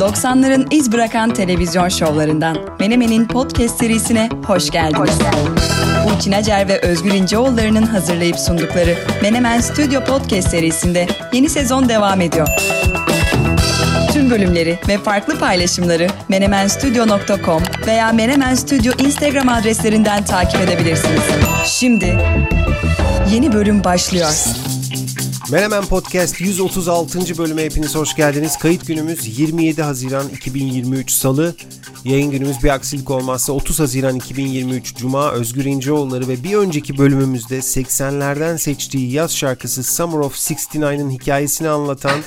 90'ların iz bırakan televizyon şovlarından Menemen'in podcast serisine hoş geldiniz. Burçin Acer ve Özgür İnceoğulları'nın hazırlayıp sundukları Menemen Stüdyo Podcast serisinde yeni sezon devam ediyor. Tüm bölümleri ve farklı paylaşımları menemenstudio.com veya Menemen Studio Instagram adreslerinden takip edebilirsiniz. Şimdi yeni bölüm başlıyor. Menemen Podcast 136. bölüme hepiniz hoş geldiniz. Kayıt günümüz 27 Haziran 2023 Salı. Yayın günümüz bir aksilik olmazsa 30 Haziran 2023 Cuma Özgür İnceoğulları ve bir önceki bölümümüzde 80'lerden seçtiği yaz şarkısı Summer of 69'ın hikayesini anlatan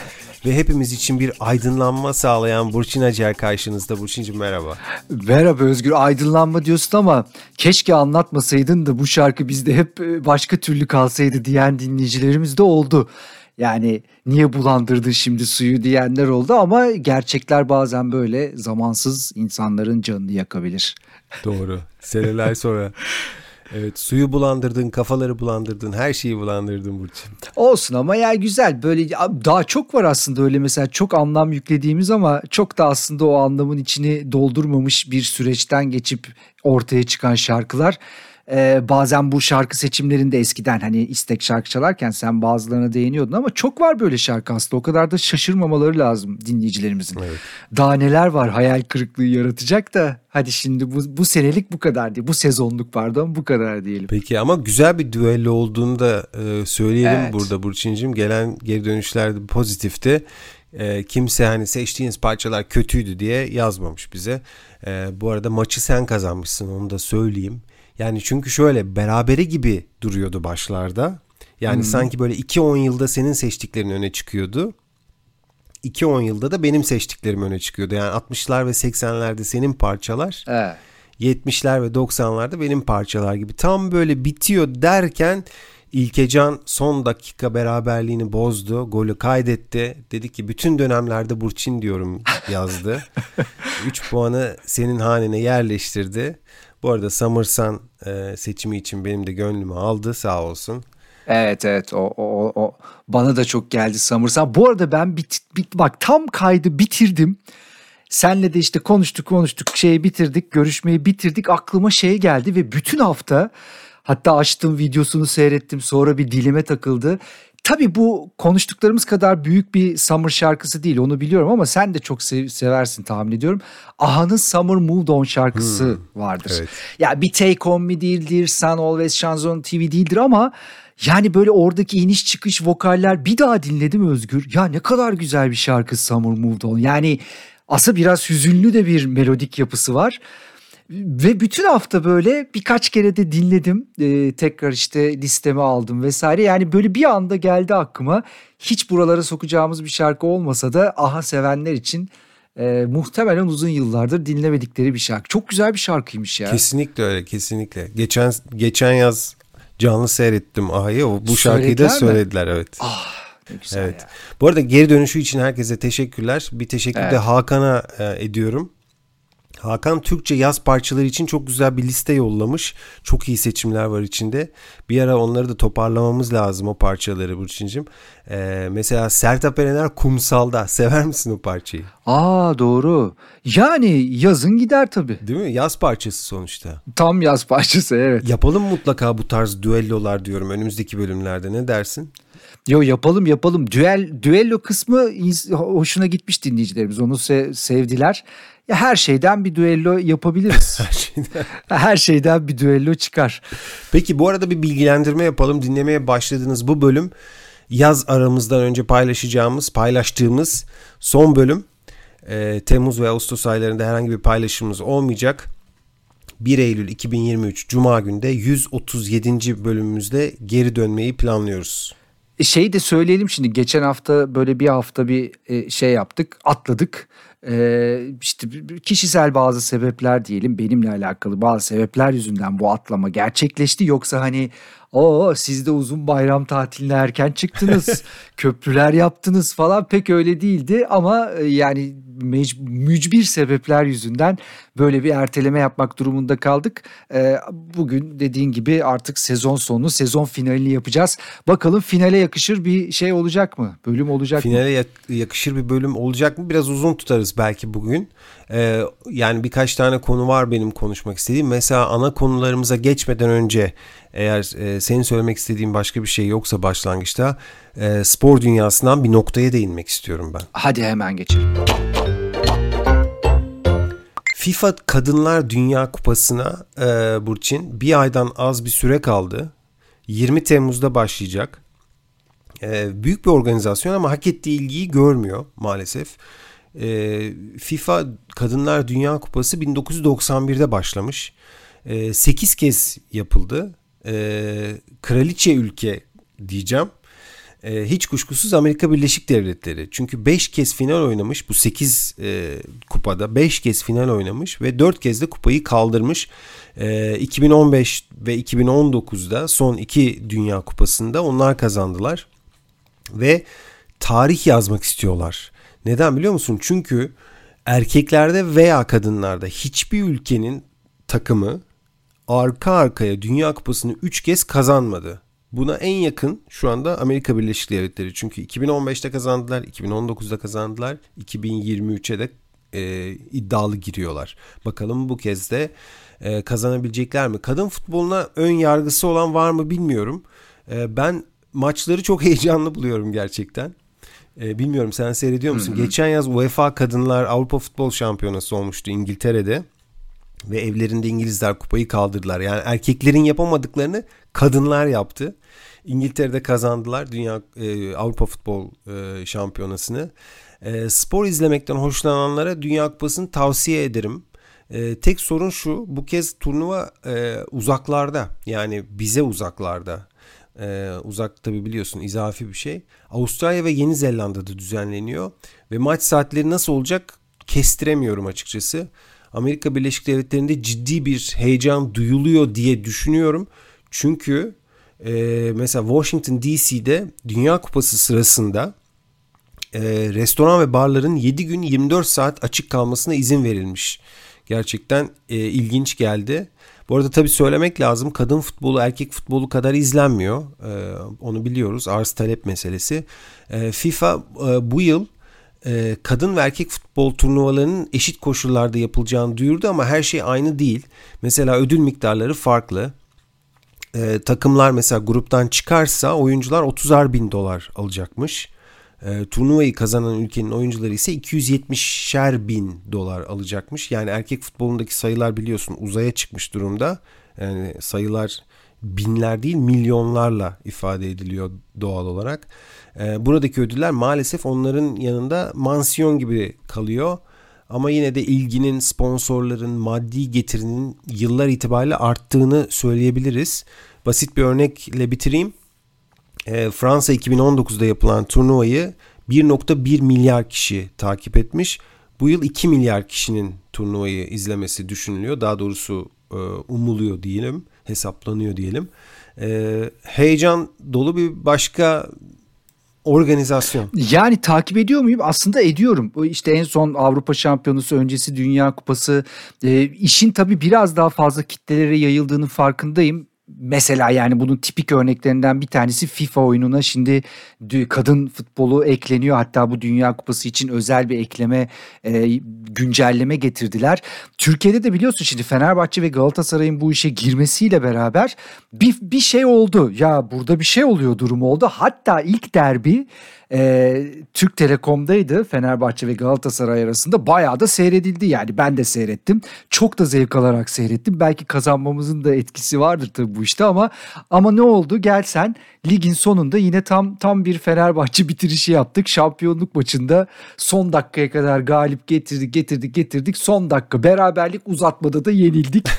ve hepimiz için bir aydınlanma sağlayan Burçin Acar karşınızda. Burçin'cim merhaba. Merhaba Özgür aydınlanma diyorsun ama keşke anlatmasaydın da bu şarkı bizde hep e, başka türlü kalsaydı diyen dinleyicilerimiz de oldu. Yani niye bulandırdın şimdi suyu diyenler oldu ama gerçekler bazen böyle zamansız insanların canını yakabilir. Doğru. Seneler sonra Evet suyu bulandırdın, kafaları bulandırdın, her şeyi bulandırdın Burçin. Olsun ama ya güzel böyle daha çok var aslında öyle mesela çok anlam yüklediğimiz ama çok da aslında o anlamın içini doldurmamış bir süreçten geçip ortaya çıkan şarkılar. Ee, bazen bu şarkı seçimlerinde eskiden hani istek şarkı çalarken sen bazılarına değiniyordun ama çok var böyle şarkı aslında. O kadar da şaşırmamaları lazım dinleyicilerimizin. Evet. Daha neler var hayal kırıklığı yaratacak da hadi şimdi bu, bu senelik bu kadar diye bu sezonluk pardon bu kadar diyelim. Peki ama güzel bir düello olduğunu da e, söyleyelim evet. burada Burçin'cim. Gelen geri dönüşler pozitifti. E, kimse hani seçtiğiniz parçalar kötüydü diye yazmamış bize. E, bu arada maçı sen kazanmışsın onu da söyleyeyim. Yani çünkü şöyle berabere gibi duruyordu başlarda. Yani hmm. sanki böyle 2-10 yılda senin seçtiklerin öne çıkıyordu. 2-10 yılda da benim seçtiklerim öne çıkıyordu. Yani 60'lar ve 80'lerde senin parçalar. Evet. 70'ler ve 90'larda benim parçalar gibi. Tam böyle bitiyor derken İlkecan son dakika beraberliğini bozdu. Golü kaydetti. Dedi ki bütün dönemlerde Burçin diyorum yazdı. 3 puanı senin hanene yerleştirdi. Bu arada Summersun e, seçimi için benim de gönlümü aldı sağ olsun. Evet evet o, o, o bana da çok geldi Summersun. Bu arada ben bit, bit, bak tam kaydı bitirdim. Senle de işte konuştuk konuştuk şeyi bitirdik görüşmeyi bitirdik aklıma şey geldi ve bütün hafta hatta açtım videosunu seyrettim sonra bir dilime takıldı. Tabii bu konuştuklarımız kadar büyük bir Summer şarkısı değil onu biliyorum ama sen de çok sev- seversin tahmin ediyorum. Aha'nın Summer Moved On şarkısı hmm, vardır. Evet. Ya bir Take On Me değildir, Sun Always Shines On TV değildir ama yani böyle oradaki iniş çıkış vokaller bir daha dinledim Özgür. Ya ne kadar güzel bir şarkı Summer Moved On. Yani aslında biraz hüzünlü de bir melodik yapısı var. Ve bütün hafta böyle birkaç kere de dinledim. Ee, tekrar işte listeme aldım vesaire. Yani böyle bir anda geldi aklıma. Hiç buralara sokacağımız bir şarkı olmasa da aha sevenler için e, muhtemelen uzun yıllardır dinlemedikleri bir şarkı. Çok güzel bir şarkıymış ya. Kesinlikle öyle kesinlikle. Geçen geçen yaz canlı seyrettim Aha'yı. Bu şarkıyı da söylediler evet. Ah güzel evet. ya. Bu arada geri dönüşü için herkese teşekkürler. Bir teşekkür evet. de Hakan'a e, ediyorum. Hakan Türkçe yaz parçaları için çok güzel bir liste yollamış. Çok iyi seçimler var içinde. Bir ara onları da toparlamamız lazım o parçaları Burçin'cim. Ee, mesela Sertab Erener Kumsal'da. Sever misin o parçayı? Aa doğru. Yani yazın gider tabii. Değil mi? Yaz parçası sonuçta. Tam yaz parçası evet. Yapalım mutlaka bu tarz düellolar diyorum önümüzdeki bölümlerde. Ne dersin? Yo yapalım yapalım. Düel düello kısmı hoşuna gitmiş dinleyicilerimiz. Onu se- sevdiler. Ya her şeyden bir düello yapabiliriz. her şeyden. Her şeyden bir düello çıkar. Peki bu arada bir bilgilendirme yapalım. Dinlemeye başladığınız bu bölüm yaz aramızdan önce paylaşacağımız, paylaştığımız son bölüm. Ee, Temmuz ve Ağustos aylarında herhangi bir paylaşımımız olmayacak. 1 Eylül 2023 Cuma günde 137. bölümümüzde geri dönmeyi planlıyoruz. E, şey de söyleyelim şimdi geçen hafta böyle bir hafta bir e, şey yaptık atladık ee, işte kişisel bazı sebepler diyelim benimle alakalı bazı sebepler yüzünden bu atlama gerçekleşti. Yoksa hani o siz de uzun bayram tatiline erken çıktınız köprüler yaptınız falan pek öyle değildi ama e, yani mücbir sebepler yüzünden böyle bir erteleme yapmak durumunda kaldık. Ee, bugün dediğin gibi artık sezon sonu, sezon finalini yapacağız. Bakalım finale yakışır bir şey olacak mı? Bölüm olacak finale mı? Finale yakışır bir bölüm olacak mı? Biraz uzun tutarız belki bugün. Ee, yani birkaç tane konu var benim konuşmak istediğim. Mesela ana konularımıza geçmeden önce eğer e, senin söylemek istediğin başka bir şey yoksa başlangıçta e, spor dünyasından bir noktaya değinmek istiyorum ben. Hadi hemen geçelim. FIFA Kadınlar Dünya Kupası'na e, Burçin bir aydan az bir süre kaldı. 20 Temmuz'da başlayacak. E, büyük bir organizasyon ama hak ettiği ilgiyi görmüyor maalesef. E, FIFA Kadınlar Dünya Kupası 1991'de başlamış. E, 8 kez yapıldı. E, kraliçe ülke diyeceğim. E, hiç kuşkusuz Amerika Birleşik Devletleri. Çünkü 5 kez final oynamış bu 8 e, kupada 5 kez final oynamış ve 4 kez de kupayı kaldırmış. E, 2015 ve 2019'da son iki Dünya Kupası'nda onlar kazandılar. Ve tarih yazmak istiyorlar. Neden biliyor musun? Çünkü erkeklerde veya kadınlarda hiçbir ülkenin takımı arka arkaya Dünya Kupası'nı 3 kez kazanmadı. Buna en yakın şu anda Amerika Birleşik Devletleri. Çünkü 2015'te kazandılar, 2019'da kazandılar, 2023'e de e, iddialı giriyorlar. Bakalım bu kez de e, kazanabilecekler mi? Kadın futboluna ön yargısı olan var mı bilmiyorum. E, ben maçları çok heyecanlı buluyorum gerçekten. E, bilmiyorum sen seyrediyor musun? Hı hı. Geçen yaz UEFA Kadınlar Avrupa Futbol Şampiyonası olmuştu İngiltere'de ve evlerinde İngilizler kupayı kaldırdılar. Yani erkeklerin yapamadıklarını kadınlar yaptı. İngiltere'de kazandılar Dünya e, Avrupa Futbol e, Şampiyonası'nı. E, spor izlemekten hoşlananlara Dünya Kupası'nı tavsiye ederim. E, tek sorun şu bu kez turnuva e, uzaklarda yani bize uzaklarda. Ee, uzak tabi biliyorsun izafi bir şey. Avustralya ve Yeni Zelanda'da düzenleniyor ve maç saatleri nasıl olacak kestiremiyorum açıkçası. Amerika Birleşik Devletleri'nde ciddi bir heyecan duyuluyor diye düşünüyorum. Çünkü e, mesela Washington DC'de Dünya Kupası sırasında e, restoran ve barların 7 gün 24 saat açık kalmasına izin verilmiş. Gerçekten e, ilginç geldi. Bu arada tabii söylemek lazım kadın futbolu erkek futbolu kadar izlenmiyor. E, onu biliyoruz arz talep meselesi. E, FIFA e, bu yıl e, kadın ve erkek futbol turnuvalarının eşit koşullarda yapılacağını duyurdu ama her şey aynı değil. Mesela ödül miktarları farklı. E, takımlar mesela gruptan çıkarsa oyuncular 30'ar bin dolar alacakmış. E, turnuvayı kazanan ülkenin oyuncuları ise 270'er bin dolar alacakmış. Yani erkek futbolundaki sayılar biliyorsun uzaya çıkmış durumda. Yani sayılar binler değil milyonlarla ifade ediliyor doğal olarak. E, buradaki ödüller maalesef onların yanında mansiyon gibi kalıyor. Ama yine de ilginin, sponsorların, maddi getirinin yıllar itibariyle arttığını söyleyebiliriz. Basit bir örnekle bitireyim. E, Fransa 2019'da yapılan turnuvayı 1.1 milyar kişi takip etmiş. Bu yıl 2 milyar kişinin turnuvayı izlemesi düşünülüyor. Daha doğrusu e, umuluyor diyelim, hesaplanıyor diyelim. E, heyecan dolu bir başka organizasyon. Yani takip ediyor muyum? Aslında ediyorum. İşte en son Avrupa Şampiyonası öncesi Dünya Kupası e, işin tabii biraz daha fazla kitlelere yayıldığının farkındayım. Mesela yani bunun tipik örneklerinden bir tanesi FIFA oyununa şimdi kadın futbolu ekleniyor. Hatta bu Dünya Kupası için özel bir ekleme, e, güncelleme getirdiler. Türkiye'de de biliyorsun şimdi Fenerbahçe ve Galatasaray'ın bu işe girmesiyle beraber bir, bir şey oldu. Ya burada bir şey oluyor durumu oldu. Hatta ilk derbi e, Türk Telekom'daydı Fenerbahçe ve Galatasaray arasında. Bayağı da seyredildi yani. Ben de seyrettim. Çok da zevk alarak seyrettim. Belki kazanmamızın da etkisi vardır tabii bu işte ama ama ne oldu? Gel sen ligin sonunda yine tam tam bir Fenerbahçe bitirişi yaptık. Şampiyonluk maçında son dakikaya kadar galip getirdik getirdik getirdik. Son dakika beraberlik uzatmada da yenildik.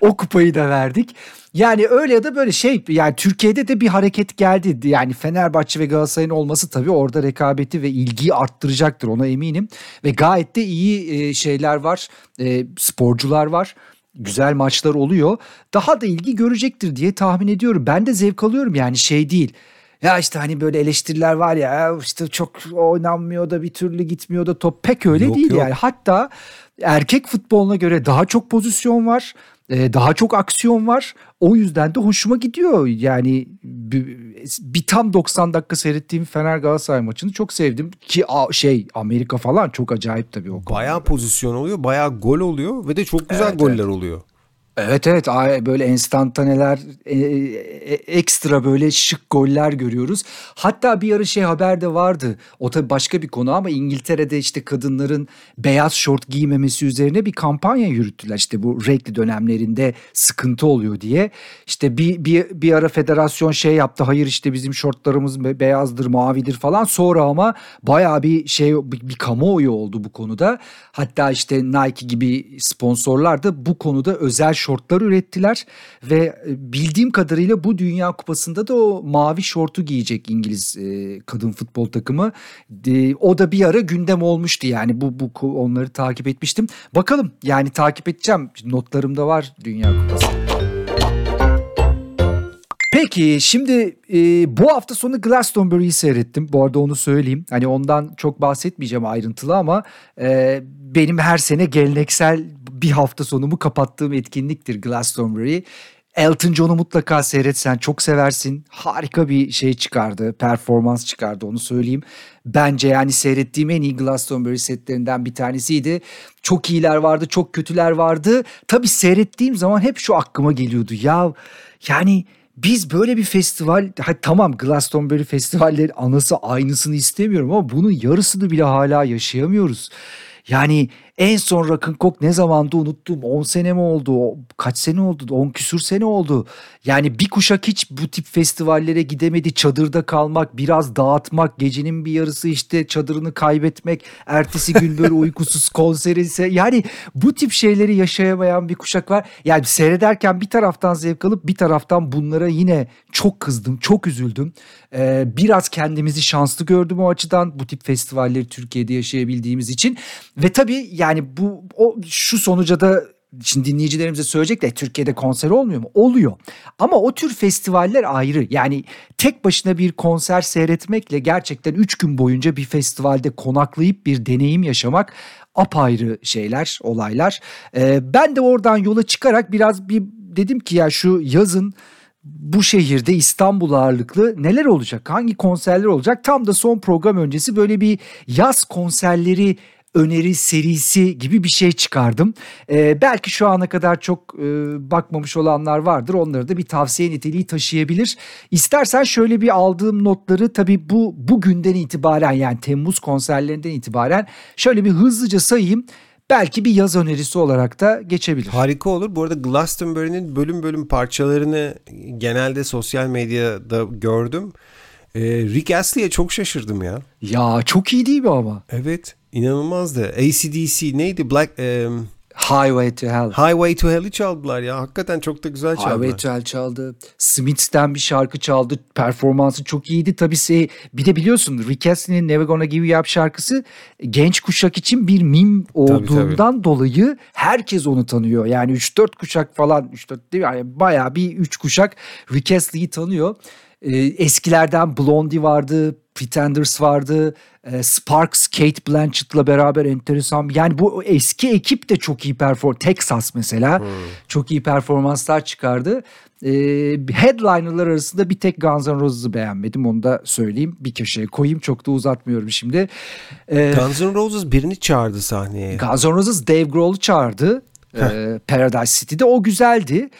O kupayı da verdik. Yani öyle ya da böyle şey yani Türkiye'de de bir hareket geldi. Yani Fenerbahçe ve Galatasaray'ın olması tabii orada rekabeti ve ilgiyi arttıracaktır ona eminim. Ve gayet de iyi e, şeyler var. E, sporcular var güzel maçlar oluyor. Daha da ilgi görecektir diye tahmin ediyorum. Ben de zevk alıyorum yani şey değil. Ya işte hani böyle eleştiriler var ya işte çok oynanmıyor da bir türlü gitmiyor da top pek öyle yok, değil yok. yani. Hatta erkek futboluna göre daha çok pozisyon var. E, daha çok aksiyon var. O yüzden de hoşuma gidiyor. Yani bir, tam 90 dakika seyrettiğim Fener Galatasaray maçını çok sevdim ki şey Amerika falan çok acayip tabii o. Bayağı pozisyon oluyor, bayağı gol oluyor ve de çok güzel evet, goller evet. oluyor. Evet evet böyle enstantaneler e, e, ekstra böyle şık goller görüyoruz. Hatta bir ara şey haber de vardı. O tabii başka bir konu ama İngiltere'de işte kadınların beyaz şort giymemesi üzerine bir kampanya yürüttüler. İşte bu renkli dönemlerinde sıkıntı oluyor diye. İşte bir, bir, bir ara federasyon şey yaptı. Hayır işte bizim şortlarımız beyazdır, mavidir falan. Sonra ama baya bir şey bir, bir kamuoyu oldu bu konuda. Hatta işte Nike gibi sponsorlar da bu konuda özel şortlar ürettiler ve e, bildiğim kadarıyla bu Dünya Kupası'nda da o mavi şortu giyecek İngiliz e, kadın futbol takımı. E, o da bir ara gündem olmuştu yani bu bu onları takip etmiştim. Bakalım yani takip edeceğim. Notlarımda var Dünya Kupası. Peki şimdi e, bu hafta sonu Glastonbury'yi seyrettim. Bu arada onu söyleyeyim. Hani ondan çok bahsetmeyeceğim ayrıntılı ama e, benim her sene geleneksel bir hafta sonumu kapattığım etkinliktir Glastonbury. Elton John'u mutlaka seyretsen çok seversin. Harika bir şey çıkardı, performans çıkardı onu söyleyeyim. Bence yani seyrettiğim en iyi Glastonbury setlerinden bir tanesiydi. Çok iyiler vardı, çok kötüler vardı. Tabii seyrettiğim zaman hep şu aklıma geliyordu. Ya yani biz böyle bir festival ha, tamam Glastonbury festivalleri anası aynısını istemiyorum ama bunun yarısını bile hala yaşayamıyoruz. Yani en son Rock'n'Coke ne zamandı unuttum. 10 sene mi oldu? Kaç sene oldu? 10 küsür sene oldu. Yani bir kuşak hiç bu tip festivallere gidemedi. Çadırda kalmak, biraz dağıtmak, gecenin bir yarısı işte çadırını kaybetmek, ertesi gün böyle uykusuz konser ise yani bu tip şeyleri yaşayamayan bir kuşak var. Yani seyrederken bir taraftan zevk alıp bir taraftan bunlara yine çok kızdım, çok üzüldüm. Ee, biraz kendimizi şanslı gördüm o açıdan bu tip festivalleri Türkiye'de yaşayabildiğimiz için. Ve tabii yani bu o şu sonuca da Şimdi dinleyicilerimize söyleyecek de Türkiye'de konser olmuyor mu? Oluyor. Ama o tür festivaller ayrı. Yani tek başına bir konser seyretmekle gerçekten 3 gün boyunca bir festivalde konaklayıp bir deneyim yaşamak apayrı şeyler, olaylar. Ee, ben de oradan yola çıkarak biraz bir dedim ki ya şu yazın bu şehirde İstanbul ağırlıklı neler olacak? Hangi konserler olacak? Tam da son program öncesi böyle bir yaz konserleri öneri serisi gibi bir şey çıkardım. Ee, belki şu ana kadar çok e, bakmamış olanlar vardır. Onları da bir tavsiye niteliği taşıyabilir. İstersen şöyle bir aldığım notları tabii bu bugünden itibaren yani Temmuz konserlerinden itibaren şöyle bir hızlıca sayayım belki bir yaz önerisi olarak da geçebilir. Harika olur. Bu arada Glastonbury'nin bölüm bölüm parçalarını genelde sosyal medyada gördüm. Ee, Rick Astley'e çok şaşırdım ya. Ya çok iyi değil mi ama? Evet. inanılmazdı. ACDC neydi? Black... Um... Highway to Hell. Highway to Hell'i çaldılar ya. Hakikaten çok da güzel çaldılar. Highway to Hell çaldı. Smiths'ten bir şarkı çaldı. Performansı çok iyiydi. Tabii şey, bir de biliyorsun Rick Astley'nin Never Gonna Give You Up şarkısı genç kuşak için bir mim olduğundan tabii, tabii. dolayı herkes onu tanıyor. Yani 3-4 kuşak falan 3-4 değil mi? Yani bayağı bir 3 kuşak Rick Astley'i tanıyor. Ee, eskilerden Blondie vardı, Pretenders vardı. E, Sparks, Kate Blanchett'la beraber enteresan. Yani bu eski ekip de çok iyi perform. Texas mesela hmm. çok iyi performanslar çıkardı. E, headliner'lar arasında bir tek Guns N' Roses'ı beğenmedim. Onu da söyleyeyim. Bir köşeye koyayım. Çok da uzatmıyorum şimdi. E, Guns N' Roses birini çağırdı sahneye. Guns N' Roses Dave Grohl'u çağırdı. e, Paradise City'de. O güzeldi.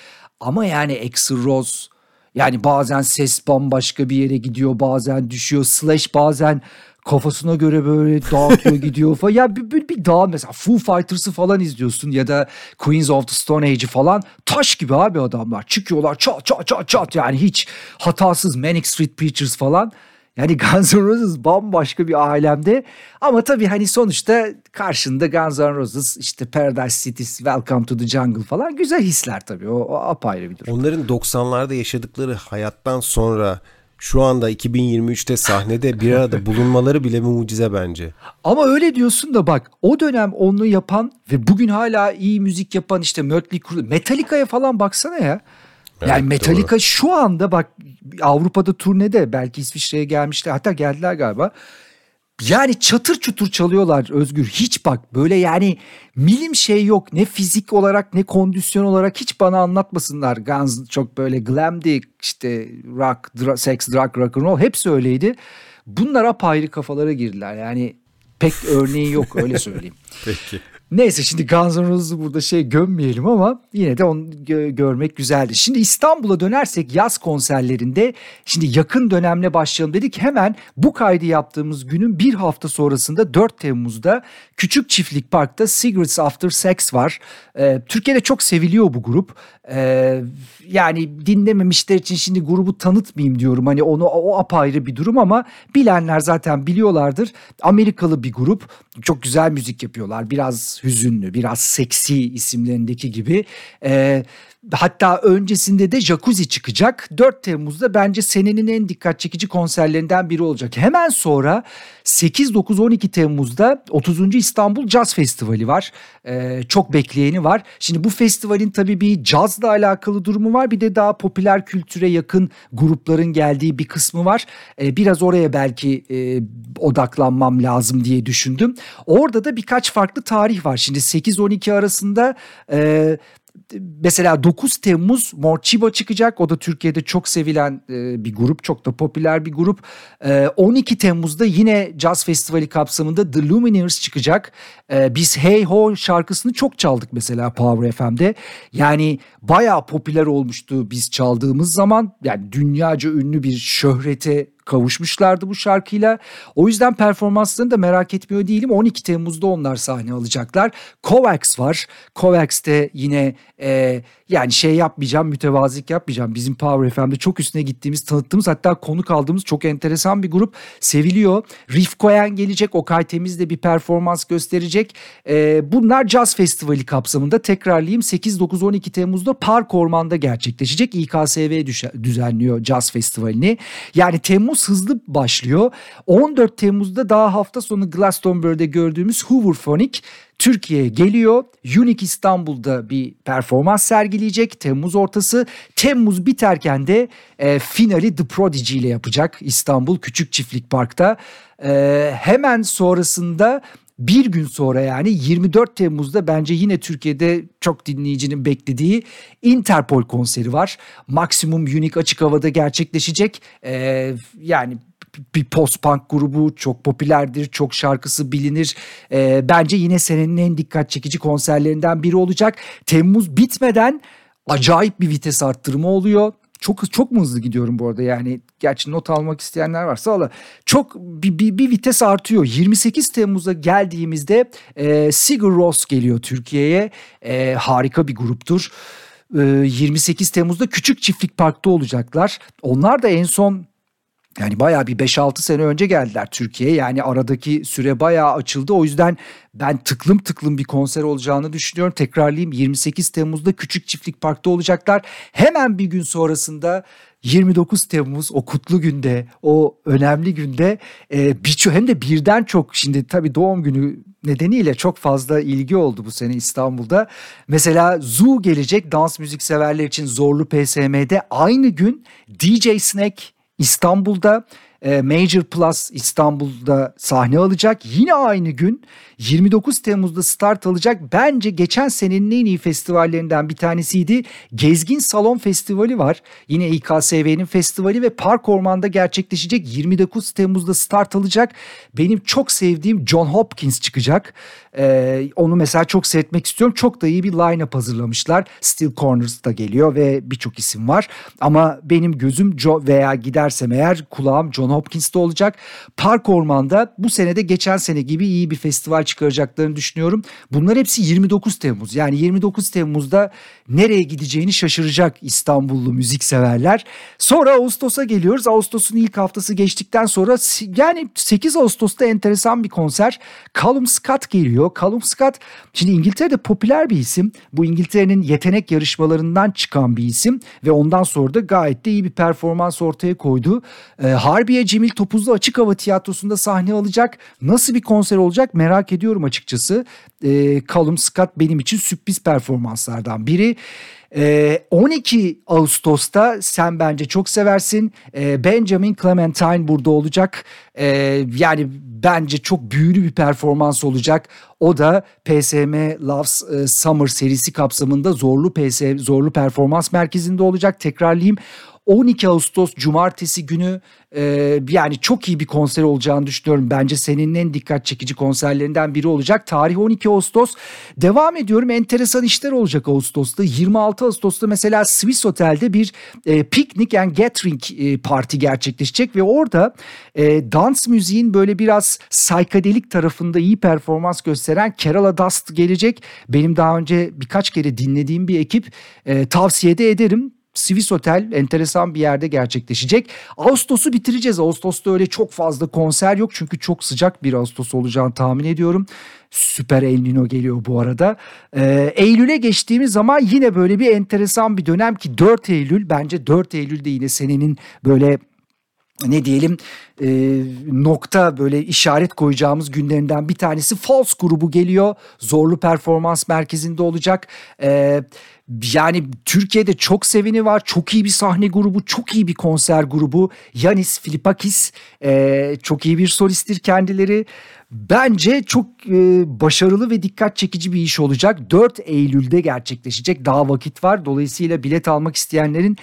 Ama yani Axl Rose yani bazen ses bambaşka bir yere gidiyor bazen düşüyor. Slash bazen kafasına göre böyle dağıtıyor gidiyor falan. Ya bir, bir, bir dağ mesela Foo Fighters'ı falan izliyorsun ya da Queens of the Stone Age'i falan taş gibi abi adamlar. Çıkıyorlar çat çat çat çat yani hiç hatasız Manic Street Preachers falan. Yani Guns N' Roses bambaşka bir alemde ama tabii hani sonuçta karşında Guns N' Roses işte Paradise City, Welcome to the Jungle falan güzel hisler tabii o, o apayrı bir durum. Onların 90'larda yaşadıkları hayattan sonra şu anda 2023'te sahnede bir arada bulunmaları bile mucize bence. Ama öyle diyorsun da bak o dönem onu yapan ve bugün hala iyi müzik yapan işte Mötley Crüe, Metallica'ya falan baksana ya. Evet, yani Metallica doğru. şu anda bak Avrupa'da turnede belki İsviçre'ye gelmişler hatta geldiler galiba. Yani çatır çutur çalıyorlar Özgür. Hiç bak böyle yani milim şey yok. Ne fizik olarak ne kondisyon olarak hiç bana anlatmasınlar. Guns çok böyle glamdi işte rock, dra- sex, drug, rock and roll hepsi öyleydi. Bunlar apayrı kafalara girdiler. Yani pek örneği yok öyle söyleyeyim. Peki. Neyse şimdi Guns N' Roses'u burada şey gömmeyelim ama yine de onu gö- görmek güzeldi. Şimdi İstanbul'a dönersek yaz konserlerinde şimdi yakın dönemle başlayalım dedik. Hemen bu kaydı yaptığımız günün bir hafta sonrasında 4 Temmuz'da Küçük Çiftlik Park'ta Cigarettes After Sex var. Ee, Türkiye'de çok seviliyor bu grup. Ee, yani dinlememişler için şimdi grubu tanıtmayayım diyorum. Hani onu o apayrı bir durum ama bilenler zaten biliyorlardır. Amerikalı bir grup. Çok güzel müzik yapıyorlar. Biraz hüzünlü, biraz seksi isimlerindeki gibi. Ee, Hatta öncesinde de Jacuzzi çıkacak. 4 Temmuz'da bence senenin en dikkat çekici konserlerinden biri olacak. Hemen sonra 8, 9, 12 Temmuz'da 30. İstanbul Jazz Festivali var. Ee, çok bekleyeni var. Şimdi bu festivalin tabii bir cazla alakalı durumu var. Bir de daha popüler kültüre yakın grupların geldiği bir kısmı var. Ee, biraz oraya belki e, odaklanmam lazım diye düşündüm. Orada da birkaç farklı tarih var. Şimdi 8-12 arasında... E, mesela 9 Temmuz Morchiba çıkacak. O da Türkiye'de çok sevilen e, bir grup. Çok da popüler bir grup. E, 12 Temmuz'da yine Jazz Festivali kapsamında The Lumineers çıkacak. E, biz Hey Ho şarkısını çok çaldık mesela Power FM'de. Yani bayağı popüler olmuştu biz çaldığımız zaman. Yani dünyaca ünlü bir şöhrete kavuşmuşlardı bu şarkıyla. O yüzden performanslarını da merak etmiyor değilim. 12 Temmuz'da onlar sahne alacaklar. Kovacs var. Kovacs'te yine e, yani şey yapmayacağım, mütevazilik yapmayacağım. Bizim Power FM'de çok üstüne gittiğimiz, tanıttığımız hatta konuk aldığımız çok enteresan bir grup. Seviliyor. Riff Cohen gelecek. Okay Temiz de bir performans gösterecek. E, bunlar Jazz Festivali kapsamında tekrarlayayım 8, 9, 12 Temmuz'da Park Orman'da gerçekleşecek. İKSV düzenliyor Jazz Festivali'ni. Yani Temmuz hızlı başlıyor. 14 Temmuz'da daha hafta sonu Glastonbury'de gördüğümüz Hooverphonic Türkiye'ye geliyor. Unique İstanbul'da bir performans sergileyecek Temmuz ortası. Temmuz biterken de e, finali The Prodigy ile yapacak İstanbul Küçük Çiftlik Park'ta. E, hemen sonrasında bir gün sonra yani 24 Temmuz'da bence yine Türkiye'de çok dinleyicinin beklediği Interpol konseri var. Maksimum Unique açık havada gerçekleşecek. Ee, yani bir post-punk grubu çok popülerdir, çok şarkısı bilinir. E, bence yine senenin en dikkat çekici konserlerinden biri olacak. Temmuz bitmeden acayip bir vites arttırma oluyor. Çok çok mu hızlı gidiyorum bu arada yani gerçi not almak isteyenler varsa ala çok bir, bir, bir vites artıyor. 28 Temmuz'a geldiğimizde e, Sigur Ros geliyor Türkiye'ye. E, harika bir gruptur. 28 Temmuz'da Küçük Çiftlik Park'ta olacaklar. Onlar da en son yani bayağı bir 5-6 sene önce geldiler Türkiye'ye. Yani aradaki süre bayağı açıldı. O yüzden ben tıklım tıklım bir konser olacağını düşünüyorum. Tekrarlayayım 28 Temmuz'da Küçük Çiftlik Park'ta olacaklar. Hemen bir gün sonrasında 29 Temmuz o kutlu günde, o önemli günde e, birçok hem de birden çok şimdi tabii doğum günü nedeniyle çok fazla ilgi oldu bu sene İstanbul'da. Mesela Zoo gelecek dans müzik severler için Zorlu PSM'de aynı gün DJ Snack İstanbul'da e, Major Plus İstanbul'da sahne alacak. Yine aynı gün 29 Temmuz'da start alacak. Bence geçen senenin en iyi festivallerinden bir tanesiydi. Gezgin Salon Festivali var. Yine İKSV'nin festivali ve Park Orman'da gerçekleşecek. 29 Temmuz'da start alacak. Benim çok sevdiğim John Hopkins çıkacak. Ee, onu mesela çok seyretmek istiyorum. Çok da iyi bir line-up hazırlamışlar. Steel Corners da geliyor ve birçok isim var. Ama benim gözüm Joe veya gidersem eğer kulağım John Hopkins'te olacak. Park Orman'da bu senede geçen sene gibi iyi bir festival çıkaracaklarını düşünüyorum. Bunlar hepsi 29 Temmuz. Yani 29 Temmuz'da nereye gideceğini şaşıracak İstanbullu müzik severler. Sonra Ağustos'a geliyoruz. Ağustos'un ilk haftası geçtikten sonra yani 8 Ağustos'ta enteresan bir konser. Callum Scott geliyor. Callum Scott şimdi İngiltere'de popüler bir isim. Bu İngiltere'nin yetenek yarışmalarından çıkan bir isim ve ondan sonra da gayet de iyi bir performans ortaya koydu. Ee, Harbiye Cemil Topuzlu Açık Hava Tiyatrosu'nda sahne alacak. Nasıl bir konser olacak merak ediyorum açıkçası. Ee, Callum Scott benim için sürpriz performanslardan biri. E, 12 Ağustos'ta sen bence çok seversin. E, Benjamin Clementine burada olacak. E, yani bence çok büyülü bir performans olacak. O da PSM Loves e, Summer serisi kapsamında Zorlu PS Zorlu Performans Merkezi'nde olacak. Tekrarlayayım. 12 Ağustos Cumartesi günü e, yani çok iyi bir konser olacağını düşünüyorum. Bence senin en dikkat çekici konserlerinden biri olacak. Tarih 12 Ağustos. Devam ediyorum. Enteresan işler olacak Ağustos'ta. 26 Ağustos'ta mesela Swiss Otel'de bir e, Picnic and Gathering e, parti gerçekleşecek ve orada e, dans müziğin böyle biraz saykadelik tarafında iyi performans gösteren Kerala Dust gelecek. Benim daha önce birkaç kere dinlediğim bir ekip. E, tavsiye de ederim. Swiss Hotel enteresan bir yerde gerçekleşecek. Ağustos'u bitireceğiz. Ağustos'ta öyle çok fazla konser yok çünkü çok sıcak bir Ağustos olacağını tahmin ediyorum. Süper El Nino geliyor bu arada. Ee, Eylül'e geçtiğimiz zaman yine böyle bir enteresan bir dönem ki 4 Eylül bence 4 Eylül'de yine senenin böyle ne diyelim e, nokta böyle işaret koyacağımız günlerinden bir tanesi False grubu geliyor. Zorlu Performans Merkezi'nde olacak. E, yani Türkiye'de çok seveni var. Çok iyi bir sahne grubu, çok iyi bir konser grubu. Yanis Filipakis e, çok iyi bir solisttir kendileri. Bence çok e, başarılı ve dikkat çekici bir iş olacak. 4 Eylül'de gerçekleşecek. Daha vakit var. Dolayısıyla bilet almak isteyenlerin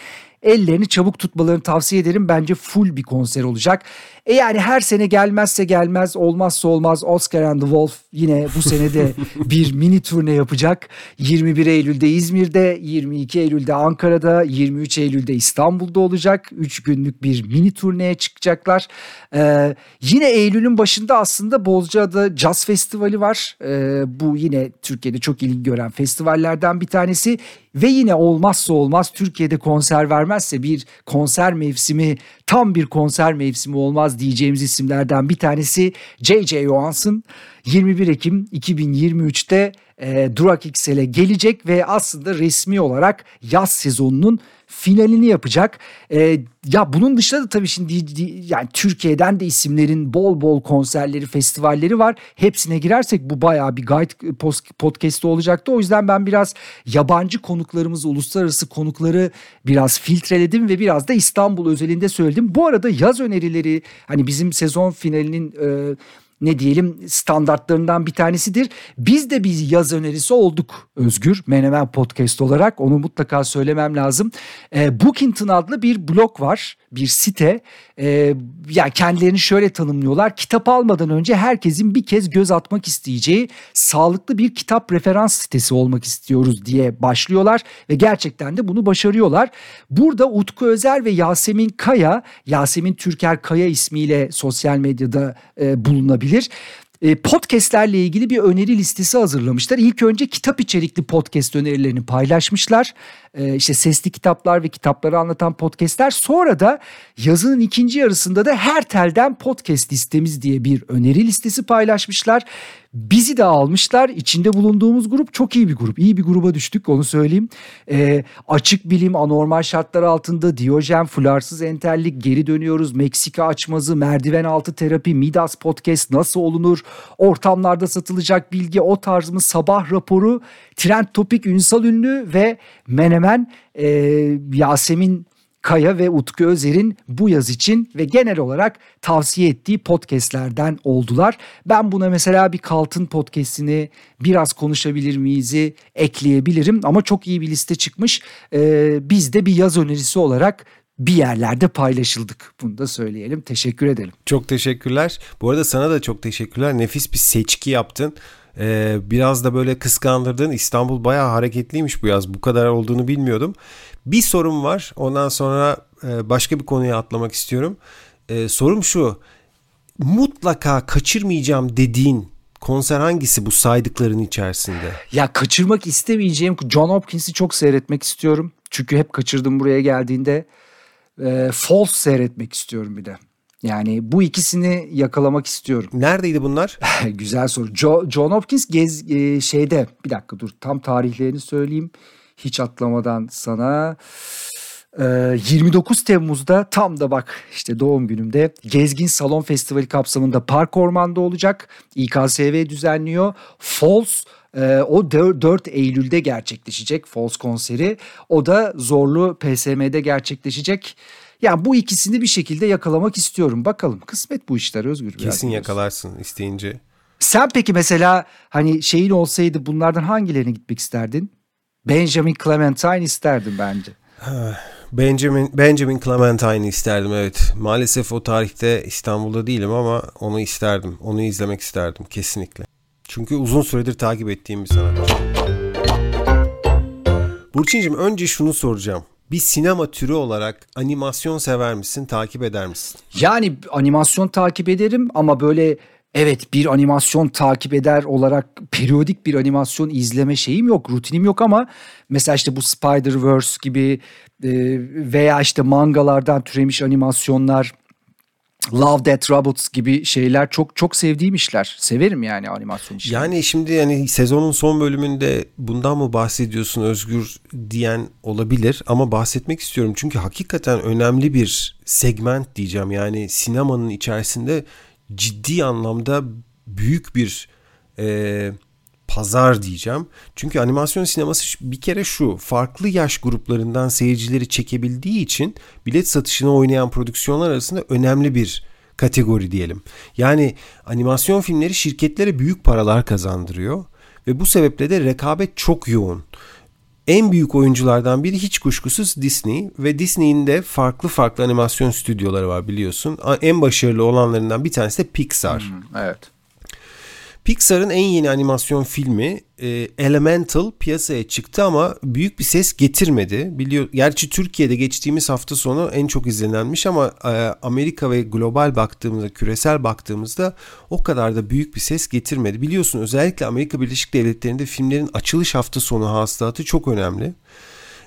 ellerini çabuk tutmalarını tavsiye ederim. Bence full bir konser olacak. E yani her sene gelmezse gelmez, olmazsa olmaz Oscar and the Wolf yine bu sene de bir mini turne yapacak. 21 Eylül'de İzmir'de, 22 Eylül'de Ankara'da, 23 Eylül'de İstanbul'da olacak. 3 günlük bir mini turneye çıkacaklar. Ee, yine Eylül'ün başında aslında Bozcaada Jazz Festivali var. Ee, bu yine Türkiye'de çok ilgi gören festivallerden bir tanesi. Ve yine olmazsa olmaz Türkiye'de konser vermezse bir konser mevsimi tam bir konser mevsimi olmaz diyeceğimiz isimlerden bir tanesi J.J. Johansson 21 Ekim 2023'te e, Durak XL'e gelecek ve aslında resmi olarak yaz sezonunun finalini yapacak. E, ya bunun dışında da tabii şimdi yani Türkiye'den de isimlerin bol bol konserleri, festivalleri var. Hepsine girersek bu bayağı bir guide podcast'ı olacaktı. O yüzden ben biraz yabancı konuklarımızı, uluslararası konukları biraz filtreledim ve biraz da İstanbul özelinde söyledim. Bu arada yaz önerileri hani bizim sezon finalinin e, ne diyelim standartlarından bir tanesidir. Biz de bir yaz önerisi olduk Özgür Menemen Podcast olarak onu mutlaka söylemem lazım. E, Bookington adlı bir blog var bir site. E, ya kendilerini şöyle tanımlıyorlar. Kitap almadan önce herkesin bir kez göz atmak isteyeceği sağlıklı bir kitap referans sitesi olmak istiyoruz diye başlıyorlar ve gerçekten de bunu başarıyorlar. Burada Utku Özer ve Yasemin Kaya, Yasemin Türker Kaya ismiyle sosyal medyada e, bulunabilir e, podcastlerle ilgili bir öneri listesi hazırlamışlar. İlk önce kitap içerikli podcast önerilerini paylaşmışlar. E, işte sesli kitaplar ve kitapları anlatan podcastler. Sonra da yazının ikinci yarısında da her telden podcast listemiz diye bir öneri listesi paylaşmışlar. Bizi de almışlar. İçinde bulunduğumuz grup çok iyi bir grup. İyi bir gruba düştük onu söyleyeyim. E, açık bilim, anormal şartlar altında, Diyojen, Fularsız Entellik, Geri Dönüyoruz, Meksika Açmazı, Merdiven Altı Terapi, Midas Podcast, Nasıl Olunur, Ortamlarda Satılacak Bilgi, O Tarzımız, Sabah Raporu, Trend Topik, Ünsal Ünlü ve Menemen e, Yasemin Kaya ve Utku Özer'in bu yaz için ve genel olarak tavsiye ettiği podcastlerden oldular. Ben buna mesela bir Kaltın podcastini biraz konuşabilir miyiz'i ekleyebilirim ama çok iyi bir liste çıkmış. Ee, biz de bir yaz önerisi olarak bir yerlerde paylaşıldık. Bunu da söyleyelim. Teşekkür edelim. Çok teşekkürler. Bu arada sana da çok teşekkürler. Nefis bir seçki yaptın. Ee, biraz da böyle kıskandırdın. İstanbul bayağı hareketliymiş bu yaz. Bu kadar olduğunu bilmiyordum. Bir sorum var. Ondan sonra e, başka bir konuya atlamak istiyorum. E, sorum şu. Mutlaka kaçırmayacağım dediğin konser hangisi bu saydıkların içerisinde? Ya kaçırmak istemeyeceğim John Hopkins'i çok seyretmek istiyorum. Çünkü hep kaçırdım buraya geldiğinde. E, False seyretmek istiyorum bir de. Yani bu ikisini yakalamak istiyorum. Neredeydi bunlar? Güzel soru. Jo, John Hopkins gez e, şeyde bir dakika dur tam tarihlerini söyleyeyim. Hiç atlamadan sana 29 Temmuz'da tam da bak işte doğum günümde Gezgin Salon Festivali kapsamında Park Orman'da olacak. İKSV düzenliyor. Falls e, o 4 Eylül'de gerçekleşecek Falls konseri. O da Zorlu PSM'de gerçekleşecek. Yani bu ikisini bir şekilde yakalamak istiyorum. Bakalım kısmet bu işler Özgür. Kesin yakalarsın isteyince. Sen peki mesela hani şeyin olsaydı bunlardan hangilerine gitmek isterdin? Benjamin Clementine isterdim bence. Benjamin Benjamin Clementine isterdim evet. Maalesef o tarihte İstanbul'da değilim ama onu isterdim. Onu izlemek isterdim kesinlikle. Çünkü uzun süredir takip ettiğim bir sanatçı. Burçin'cim önce şunu soracağım. Bir sinema türü olarak animasyon sever misin, takip eder misin? Yani animasyon takip ederim ama böyle evet bir animasyon takip eder olarak periyodik bir animasyon izleme şeyim yok, rutinim yok ama mesela işte bu Spider-Verse gibi e, veya işte mangalardan türemiş animasyonlar Love Death Robots gibi şeyler çok çok sevdiğim işler. Severim yani animasyon işleri. Yani şimdi yani sezonun son bölümünde bundan mı bahsediyorsun Özgür diyen olabilir ama bahsetmek istiyorum. Çünkü hakikaten önemli bir segment diyeceğim. Yani sinemanın içerisinde ciddi anlamda büyük bir e, pazar diyeceğim. Çünkü animasyon sineması bir kere şu farklı yaş gruplarından seyircileri çekebildiği için bilet satışını oynayan prodüksiyonlar arasında önemli bir kategori diyelim. Yani animasyon filmleri şirketlere büyük paralar kazandırıyor ve bu sebeple de rekabet çok yoğun. En büyük oyunculardan biri hiç kuşkusuz Disney ve Disney'in de farklı farklı animasyon stüdyoları var biliyorsun. En başarılı olanlarından bir tanesi de Pixar. Hmm, evet. Pixar'ın en yeni animasyon filmi e, Elemental piyasaya çıktı ama büyük bir ses getirmedi. Biliyor, gerçi Türkiye'de geçtiğimiz hafta sonu en çok izlenenmiş ama e, Amerika ve global baktığımızda, küresel baktığımızda o kadar da büyük bir ses getirmedi. Biliyorsun özellikle Amerika Birleşik Devletleri'nde filmlerin açılış hafta sonu hasılatı çok önemli.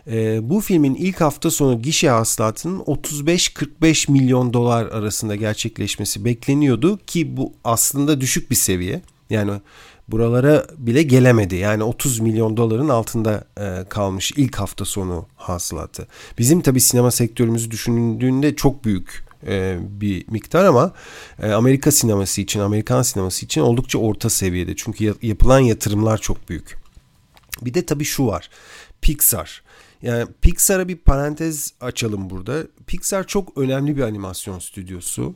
E, bu filmin ilk hafta sonu gişe hasılatının 35-45 milyon dolar arasında gerçekleşmesi bekleniyordu ki bu aslında düşük bir seviye. Yani buralara bile gelemedi. Yani 30 milyon doların altında e, kalmış ilk hafta sonu hasılatı. Bizim tabi sinema sektörümüzü düşündüğünde çok büyük e, bir miktar ama e, Amerika sineması için, Amerikan sineması için oldukça orta seviyede. Çünkü ya, yapılan yatırımlar çok büyük. Bir de tabi şu var. Pixar. Yani Pixar'a bir parantez açalım burada. Pixar çok önemli bir animasyon stüdyosu.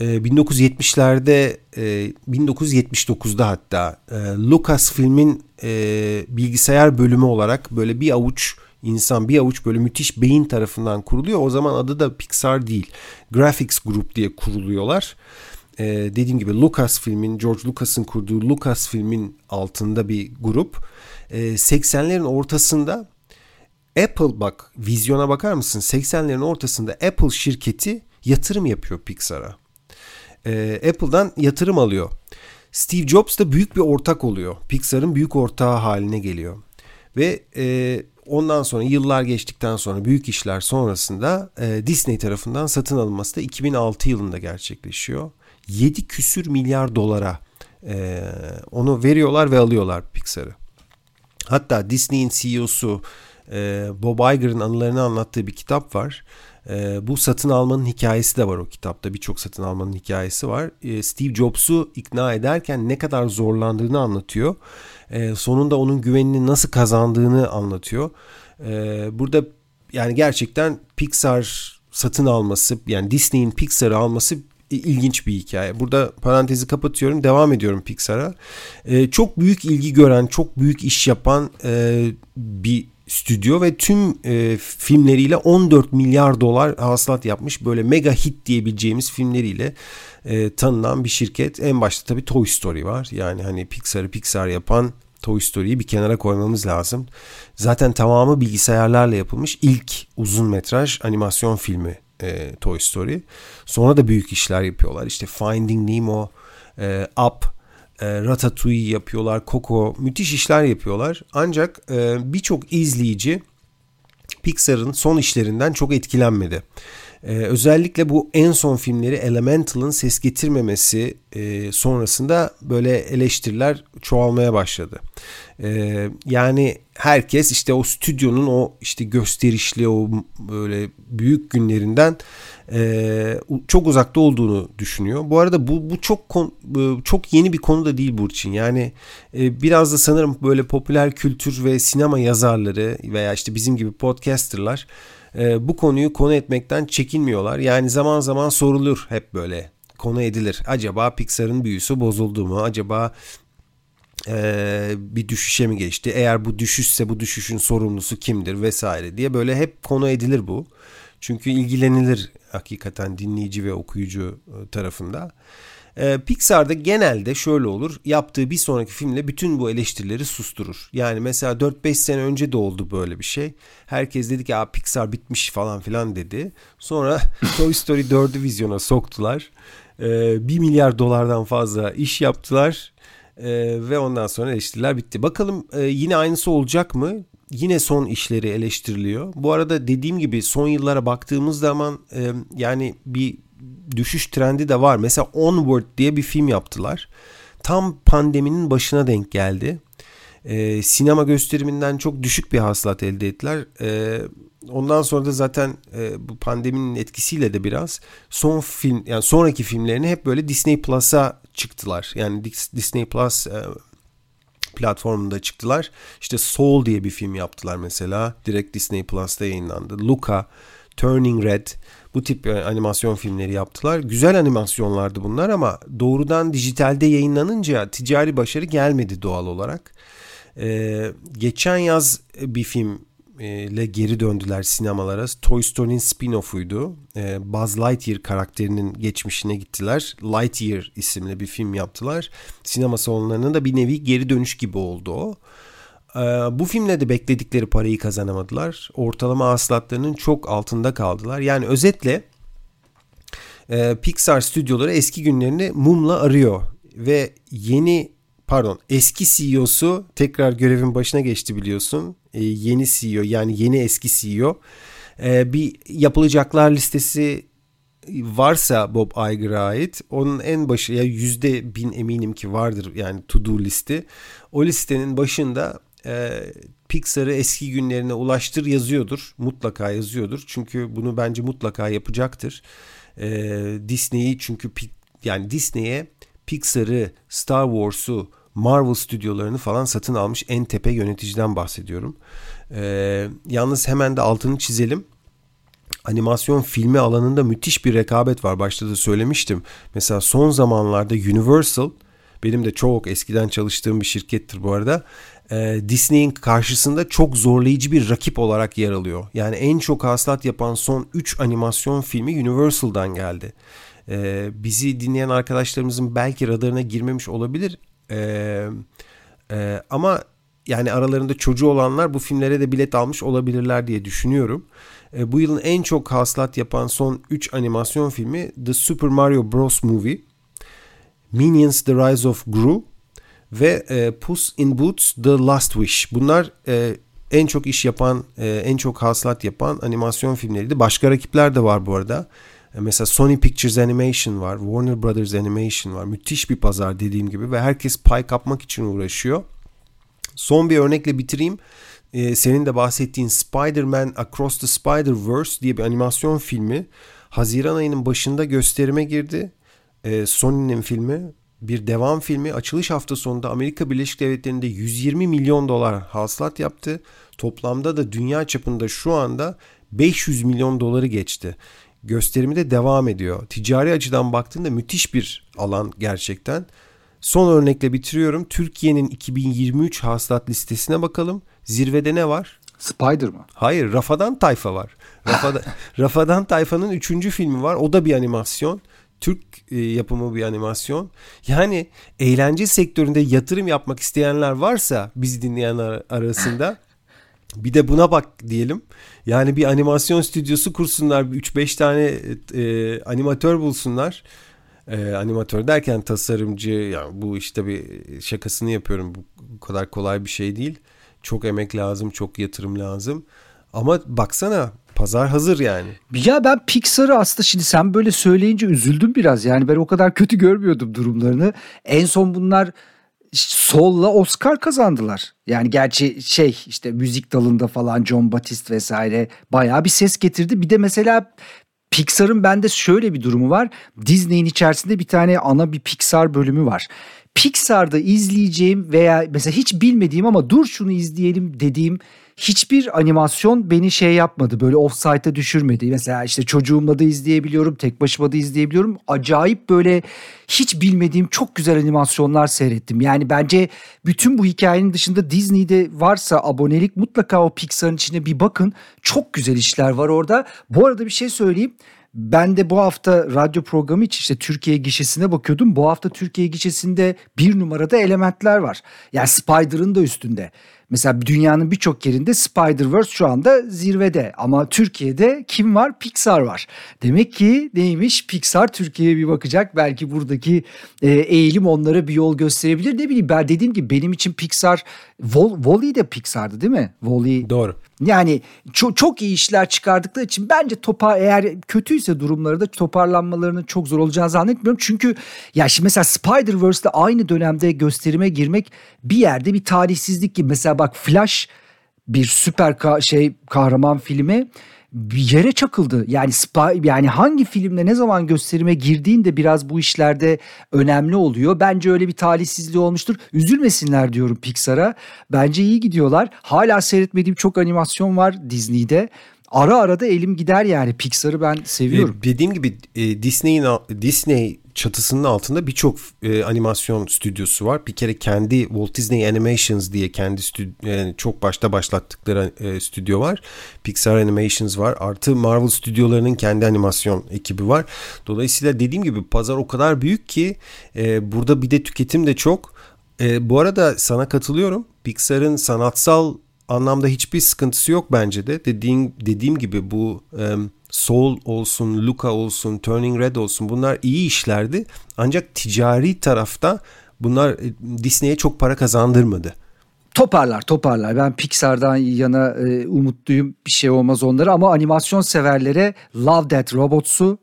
1970'lerde ee, 1979'da e, hatta e, Lucasfilm'in e, bilgisayar bölümü olarak böyle bir avuç insan bir avuç böyle müthiş beyin tarafından kuruluyor. O zaman adı da Pixar değil. Graphics Group diye kuruluyorlar. Ee, dediğim gibi Lucasfilm'in George Lucas'ın kurduğu Lucasfilm'in altında bir grup. Ee, 80'lerin ortasında Apple bak vizyona bakar mısın? 80'lerin ortasında Apple şirketi yatırım yapıyor Pixar'a e, Apple'dan yatırım alıyor. Steve Jobs da büyük bir ortak oluyor. Pixar'ın büyük ortağı haline geliyor. Ve e, ondan sonra yıllar geçtikten sonra büyük işler sonrasında e, Disney tarafından satın alınması da 2006 yılında gerçekleşiyor. 7 küsür milyar dolara e, onu veriyorlar ve alıyorlar Pixar'ı. Hatta Disney'in CEO'su e, Bob Iger'ın anılarını anlattığı bir kitap var. E, bu satın almanın hikayesi de var o kitapta. Birçok satın almanın hikayesi var. E, Steve Jobs'u ikna ederken ne kadar zorlandığını anlatıyor. E, sonunda onun güvenini nasıl kazandığını anlatıyor. E, burada yani gerçekten Pixar satın alması yani Disney'in Pixar'ı alması ilginç bir hikaye. Burada parantezi kapatıyorum. Devam ediyorum Pixar'a. Ee, çok büyük ilgi gören, çok büyük iş yapan e, bir stüdyo ve tüm e, filmleriyle 14 milyar dolar hasılat yapmış böyle mega hit diyebileceğimiz filmleriyle e, tanınan bir şirket. En başta tabii Toy Story var. Yani hani Pixar'ı Pixar yapan Toy Story'yi bir kenara koymamız lazım. Zaten tamamı bilgisayarlarla yapılmış ilk uzun metraj animasyon filmi e, Toy Story. Sonra da büyük işler yapıyorlar. İşte Finding Nemo, e, Up, e, Ratatouille yapıyorlar, Coco müthiş işler yapıyorlar. Ancak e, birçok izleyici Pixar'ın son işlerinden çok etkilenmedi. Ee, özellikle bu en son filmleri Elemental'ın ses getirmemesi e, sonrasında böyle eleştiriler çoğalmaya başladı. Ee, yani herkes işte o stüdyonun o işte gösterişli o böyle büyük günlerinden e, çok uzakta olduğunu düşünüyor. Bu arada bu bu çok çok yeni bir konu da değil Burçin. Yani e, biraz da sanırım böyle popüler kültür ve sinema yazarları veya işte bizim gibi podcasterlar e, bu konuyu konu etmekten çekinmiyorlar. Yani zaman zaman sorulur hep böyle konu edilir. Acaba Pixar'ın büyüsü bozuldu mu? Acaba e, bir düşüşe mi geçti? Eğer bu düşüşse bu düşüşün sorumlusu kimdir vesaire diye böyle hep konu edilir bu. Çünkü ilgilenilir hakikaten dinleyici ve okuyucu e, tarafında. Ee, Pixar'da genelde şöyle olur. Yaptığı bir sonraki filmle bütün bu eleştirileri susturur. Yani mesela 4-5 sene önce de oldu böyle bir şey. Herkes dedi ki Pixar bitmiş falan filan dedi. Sonra Toy Story 4'ü vizyona soktular. Ee, 1 milyar dolardan fazla iş yaptılar. Ee, ve ondan sonra eleştiriler bitti. Bakalım e, yine aynısı olacak mı? Yine son işleri eleştiriliyor. Bu arada dediğim gibi son yıllara baktığımız zaman e, yani bir düşüş trendi de var. Mesela Onward diye bir film yaptılar. Tam pandeminin başına denk geldi. Ee, sinema gösteriminden çok düşük bir hasılat elde ettiler. Ee, ondan sonra da zaten e, bu pandeminin etkisiyle de biraz son film yani sonraki filmlerini hep böyle Disney Plus'a çıktılar. Yani Disney Plus e, platformunda çıktılar. İşte Soul diye bir film yaptılar mesela. Direkt Disney Plus'ta yayınlandı. Luca, Turning Red bu tip e, animasyon filmleri yaptılar. Güzel animasyonlardı bunlar ama doğrudan dijitalde yayınlanınca ticari başarı gelmedi doğal olarak. Ee, geçen yaz bir film ile geri döndüler sinemalara. Toy Story'nin spin-off'uydu. Ee, Buzz Lightyear karakterinin geçmişine gittiler. Lightyear isimli bir film yaptılar. Sinema salonlarına da bir nevi geri dönüş gibi oldu o. Ee, bu filmle de bekledikleri parayı kazanamadılar. Ortalama hasılatlarının çok altında kaldılar. Yani özetle e, Pixar stüdyoları eski günlerini mumla arıyor ve yeni pardon eski CEO'su tekrar görevin başına geçti biliyorsun. E, yeni CEO yani yeni eski CEO e, bir yapılacaklar listesi varsa Bob Iger'a ait onun en başı ya yüzde bin eminim ki vardır yani to do listi. O listenin başında e, Pixar'ı eski günlerine ulaştır yazıyordur. Mutlaka yazıyordur. Çünkü bunu bence mutlaka yapacaktır. Disney'i çünkü yani Disney'e Pixar'ı, Star Wars'u, Marvel stüdyolarını falan satın almış en tepe yöneticiden bahsediyorum. E, yalnız hemen de altını çizelim. Animasyon filmi alanında müthiş bir rekabet var. Başta da söylemiştim. Mesela son zamanlarda Universal benim de çok eskiden çalıştığım bir şirkettir bu arada e, Disney'in karşısında çok zorlayıcı bir rakip olarak yer alıyor. Yani en çok hasılat yapan son 3 animasyon filmi Universal'dan geldi. E, bizi dinleyen arkadaşlarımızın belki radarına girmemiş olabilir. E, e, ama yani aralarında çocuğu olanlar bu filmlere de bilet almış olabilirler diye düşünüyorum. E, bu yılın en çok hasılat yapan son 3 animasyon filmi The Super Mario Bros. Movie, Minions The Rise of Gru ve e, Puss in Boots The Last Wish. Bunlar e, en çok iş yapan, e, en çok hasılat yapan animasyon filmleriydi. Başka rakipler de var bu arada. E, mesela Sony Pictures Animation var, Warner Brothers Animation var. Müthiş bir pazar dediğim gibi ve herkes pay kapmak için uğraşıyor. Son bir örnekle bitireyim. Ee, senin de bahsettiğin Spider-Man Across the Spider-Verse diye bir animasyon filmi Haziran ayının başında gösterime girdi. Ee, Sony'nin filmi bir devam filmi açılış hafta sonunda Amerika Birleşik Devletleri'nde 120 milyon dolar hasılat yaptı. Toplamda da dünya çapında şu anda 500 milyon doları geçti. Gösterimi de devam ediyor. Ticari açıdan baktığında müthiş bir alan gerçekten. Son örnekle bitiriyorum. Türkiye'nin 2023 hasılat listesine bakalım. Zirvede ne var? Spider mı? Hayır, Rafadan Tayfa var. Rafadan, Rafadan Tayfa'nın üçüncü filmi var. O da bir animasyon. Türk e, yapımı bir animasyon. Yani eğlence sektöründe yatırım yapmak isteyenler varsa bizi dinleyenler arasında bir de buna bak diyelim. Yani bir animasyon stüdyosu kursunlar. 3-5 tane e, animatör bulsunlar. E, animatör derken tasarımcı yani bu işte bir şakasını yapıyorum. Bu kadar kolay bir şey değil. Çok emek lazım, çok yatırım lazım. Ama baksana pazar hazır yani. Ya ben Pixar'ı aslında şimdi sen böyle söyleyince üzüldüm biraz. Yani ben o kadar kötü görmüyordum durumlarını. En son bunlar Soul'la Oscar kazandılar. Yani gerçi şey işte müzik dalında falan John Batiste vesaire bayağı bir ses getirdi. Bir de mesela Pixar'ın bende şöyle bir durumu var. Disney'in içerisinde bir tane ana bir Pixar bölümü var. Pixar'da izleyeceğim veya mesela hiç bilmediğim ama dur şunu izleyelim dediğim hiçbir animasyon beni şey yapmadı. Böyle offside'a düşürmedi. Mesela işte çocuğumla da izleyebiliyorum. Tek başıma da izleyebiliyorum. Acayip böyle hiç bilmediğim çok güzel animasyonlar seyrettim. Yani bence bütün bu hikayenin dışında Disney'de varsa abonelik mutlaka o Pixar'ın içine bir bakın. Çok güzel işler var orada. Bu arada bir şey söyleyeyim. Ben de bu hafta radyo programı için işte Türkiye gişesine bakıyordum. Bu hafta Türkiye gişesinde bir numarada elementler var. Yani Spider'ın da üstünde. Mesela dünyanın birçok yerinde Spider-Verse şu anda zirvede ama Türkiye'de kim var? Pixar var. Demek ki neymiş? Pixar Türkiye'ye bir bakacak. Belki buradaki e, eğilim onlara bir yol gösterebilir. Ne bileyim ben dediğim gibi benim için Pixar Wall-E de Pixar'dı değil mi? Wall-E. Doğru. Yani çok, çok iyi işler çıkardıkları için bence topar eğer kötüyse durumları da toparlanmalarının çok zor olacağını zannetmiyorum. Çünkü ya şimdi mesela Spider-Verse'de aynı dönemde gösterime girmek bir yerde bir talihsizlik gibi. Mesela bak Flash bir süper ka- şey kahraman filmi bir yere çakıldı. Yani spy, yani hangi filmde ne zaman gösterime girdiğinde biraz bu işlerde önemli oluyor. Bence öyle bir talihsizliği olmuştur. Üzülmesinler diyorum Pixar'a. Bence iyi gidiyorlar. Hala seyretmediğim çok animasyon var Disney'de. Ara ara da elim gider yani Pixar'ı ben seviyorum. Ee, dediğim gibi e, Disney'in Disney çatısının altında birçok e, animasyon stüdyosu var. Bir kere kendi Walt Disney Animations diye kendi stüdyo, yani çok başta başlattıkları e, stüdyo var. Pixar Animations var. Artı Marvel stüdyolarının kendi animasyon ekibi var. Dolayısıyla dediğim gibi pazar o kadar büyük ki e, burada bir de tüketim de çok. E, bu arada sana katılıyorum. Pixar'ın sanatsal anlamda hiçbir sıkıntısı yok bence de. Dediğim, dediğim gibi bu... E, Soul olsun, Luca olsun, Turning Red olsun bunlar iyi işlerdi. Ancak ticari tarafta bunlar e, Disney'e çok para kazandırmadı. Toparlar toparlar. Ben Pixar'dan yana e, umutluyum. Bir şey olmaz onlara ama animasyon severlere Love That Robots'u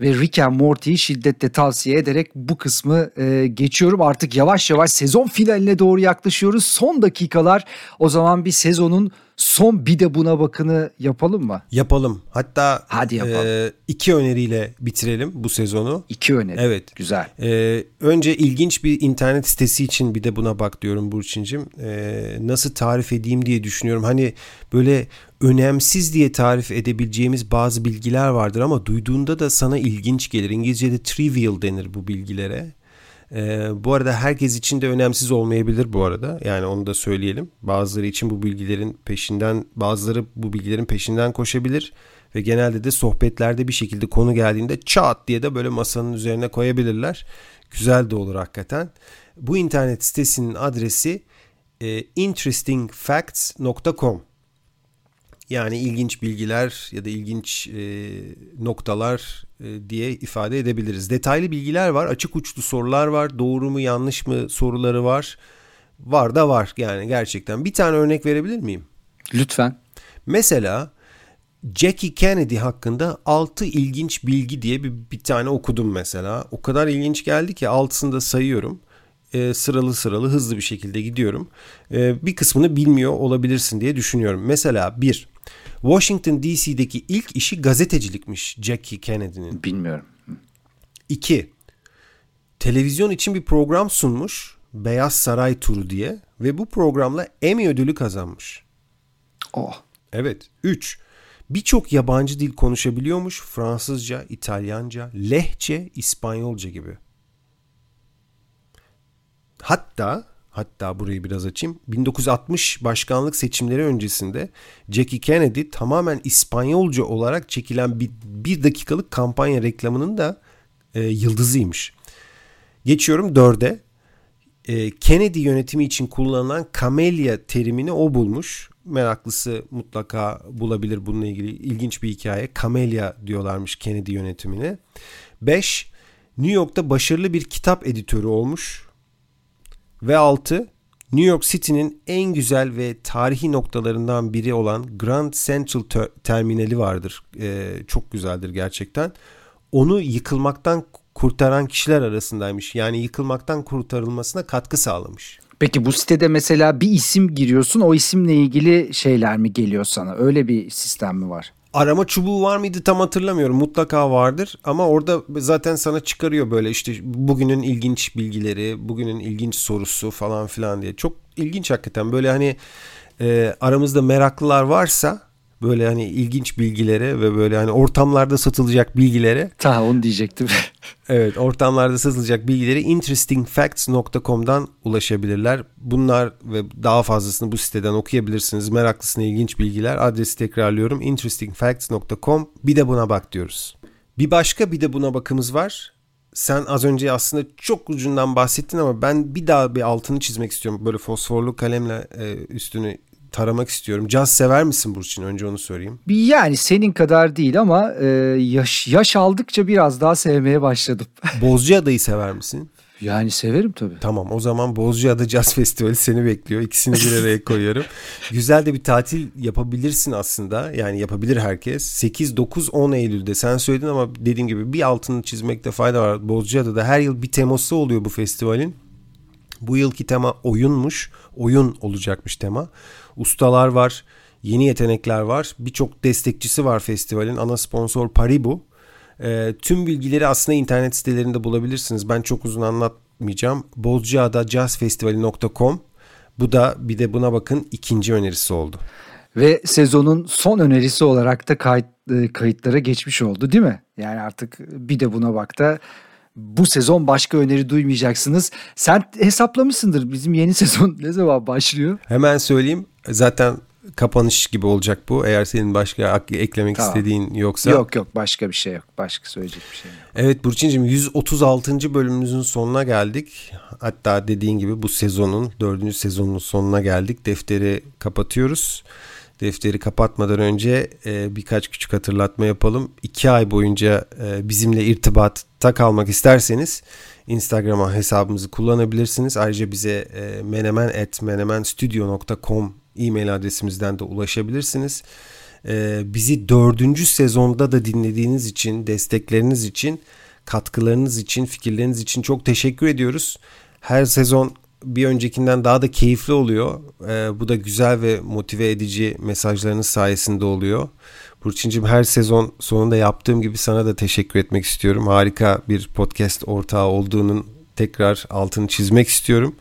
ve Rick and Morty'yi şiddetle tavsiye ederek bu kısmı e, geçiyorum. Artık yavaş yavaş sezon finaline doğru yaklaşıyoruz. Son dakikalar o zaman bir sezonun son bir de buna bakını yapalım mı? Yapalım. Hatta Hadi yapalım. E, iki öneriyle bitirelim bu sezonu. İki öneri. Evet. Güzel. E, önce ilginç bir internet sitesi için bir de buna bak diyorum Burçin'cim. E, nasıl tarif edeyim diye düşünüyorum. Hani böyle önemsiz diye tarif edebileceğimiz bazı bilgiler vardır ama duyduğunda da sana ilginç gelir. İngilizce'de trivial denir bu bilgilere. Ee, bu arada herkes için de önemsiz olmayabilir bu arada. Yani onu da söyleyelim. Bazıları için bu bilgilerin peşinden, bazıları bu bilgilerin peşinden koşabilir ve genelde de sohbetlerde bir şekilde konu geldiğinde çat diye de böyle masanın üzerine koyabilirler. Güzel de olur hakikaten. Bu internet sitesinin adresi e, interestingfacts.com yani ilginç bilgiler ya da ilginç e, noktalar e, diye ifade edebiliriz. Detaylı bilgiler var, açık uçlu sorular var, doğru mu yanlış mı soruları var. Var da var yani gerçekten. Bir tane örnek verebilir miyim? Lütfen. Mesela Jackie Kennedy hakkında 6 ilginç bilgi diye bir, bir tane okudum mesela. O kadar ilginç geldi ki altısını da sayıyorum. E, sıralı sıralı hızlı bir şekilde gidiyorum. E, bir kısmını bilmiyor olabilirsin diye düşünüyorum. Mesela bir, Washington DC'deki ilk işi gazetecilikmiş Jackie Kennedy'nin. Bilmiyorum. İki, televizyon için bir program sunmuş Beyaz Saray Turu diye ve bu programla Emmy ödülü kazanmış. Oh. Evet. Üç, birçok yabancı dil konuşabiliyormuş. Fransızca, İtalyanca, Lehçe, İspanyolca gibi. Hatta hatta burayı biraz açayım. 1960 başkanlık seçimleri öncesinde Jackie Kennedy tamamen İspanyolca olarak çekilen bir, bir dakikalık kampanya reklamının da e, yıldızıymış. Geçiyorum dörde. E, Kennedy yönetimi için kullanılan kamelya terimini o bulmuş. Meraklısı mutlaka bulabilir bununla ilgili ilginç bir hikaye. Kamelya diyorlarmış Kennedy yönetimine. 5. New York'ta başarılı bir kitap editörü olmuş. Ve 6. New York City'nin en güzel ve tarihi noktalarından biri olan Grand Central ter- Terminali vardır. Ee, çok güzeldir gerçekten. Onu yıkılmaktan kurtaran kişiler arasındaymış. Yani yıkılmaktan kurtarılmasına katkı sağlamış. Peki bu sitede mesela bir isim giriyorsun o isimle ilgili şeyler mi geliyor sana? Öyle bir sistem mi var? Arama çubuğu var mıydı tam hatırlamıyorum. Mutlaka vardır ama orada zaten sana çıkarıyor böyle işte bugünün ilginç bilgileri, bugünün ilginç sorusu falan filan diye. Çok ilginç hakikaten böyle hani e, aramızda meraklılar varsa böyle hani ilginç bilgilere ve böyle hani ortamlarda satılacak bilgilere. Ta onu diyecektim. evet ortamlarda satılacak bilgileri interestingfacts.com'dan ulaşabilirler. Bunlar ve daha fazlasını bu siteden okuyabilirsiniz. Meraklısına ilginç bilgiler. Adresi tekrarlıyorum interestingfacts.com bir de buna bak diyoruz. Bir başka bir de buna bakımız var. Sen az önce aslında çok ucundan bahsettin ama ben bir daha bir altını çizmek istiyorum. Böyle fosforlu kalemle e, üstünü taramak istiyorum. Caz sever misin Burçin? Önce onu sorayım. Yani senin kadar değil ama e, yaş, yaş aldıkça biraz daha sevmeye başladım. Bozcaada'yı sever misin? Yani severim tabii. Tamam o zaman Bozcaada Jazz Festivali seni bekliyor. İkisini bir araya koyuyorum. Güzel de bir tatil yapabilirsin aslında. Yani yapabilir herkes. 8, 9, 10 Eylül'de sen söyledin ama dediğim gibi bir altını çizmekte fayda var. Bozcaada'da her yıl bir teması oluyor bu festivalin. Bu yılki tema oyunmuş. Oyun olacakmış tema. Ustalar var, yeni yetenekler var. Birçok destekçisi var festivalin. Ana sponsor Paribu. E, tüm bilgileri aslında internet sitelerinde bulabilirsiniz. Ben çok uzun anlatmayacağım. Bozcaada Bu da bir de buna bakın ikinci önerisi oldu. Ve sezonun son önerisi olarak da kayıt, e, kayıtlara geçmiş oldu değil mi? Yani artık bir de buna bak da bu sezon başka öneri duymayacaksınız. Sen hesaplamışsındır bizim yeni sezon ne zaman başlıyor? Hemen söyleyeyim. Zaten kapanış gibi olacak bu. Eğer senin başka eklemek tamam. istediğin yoksa. Yok yok başka bir şey yok. Başka söyleyecek bir şey yok. Evet Burçin'cim 136. bölümümüzün sonuna geldik. Hatta dediğin gibi bu sezonun dördüncü sezonun sonuna geldik. Defteri kapatıyoruz. Defteri kapatmadan önce e, birkaç küçük hatırlatma yapalım. İki ay boyunca e, bizimle irtibatta kalmak isterseniz Instagram hesabımızı kullanabilirsiniz. Ayrıca bize e, menemen.menemenstudio.com e-mail adresimizden de ulaşabilirsiniz. E, bizi dördüncü sezonda da dinlediğiniz için, destekleriniz için, katkılarınız için, fikirleriniz için çok teşekkür ediyoruz. Her sezon bir öncekinden daha da keyifli oluyor. E, bu da güzel ve motive edici mesajlarınız sayesinde oluyor. Burçin'cim her sezon sonunda yaptığım gibi sana da teşekkür etmek istiyorum. Harika bir podcast ortağı olduğunun tekrar altını çizmek istiyorum.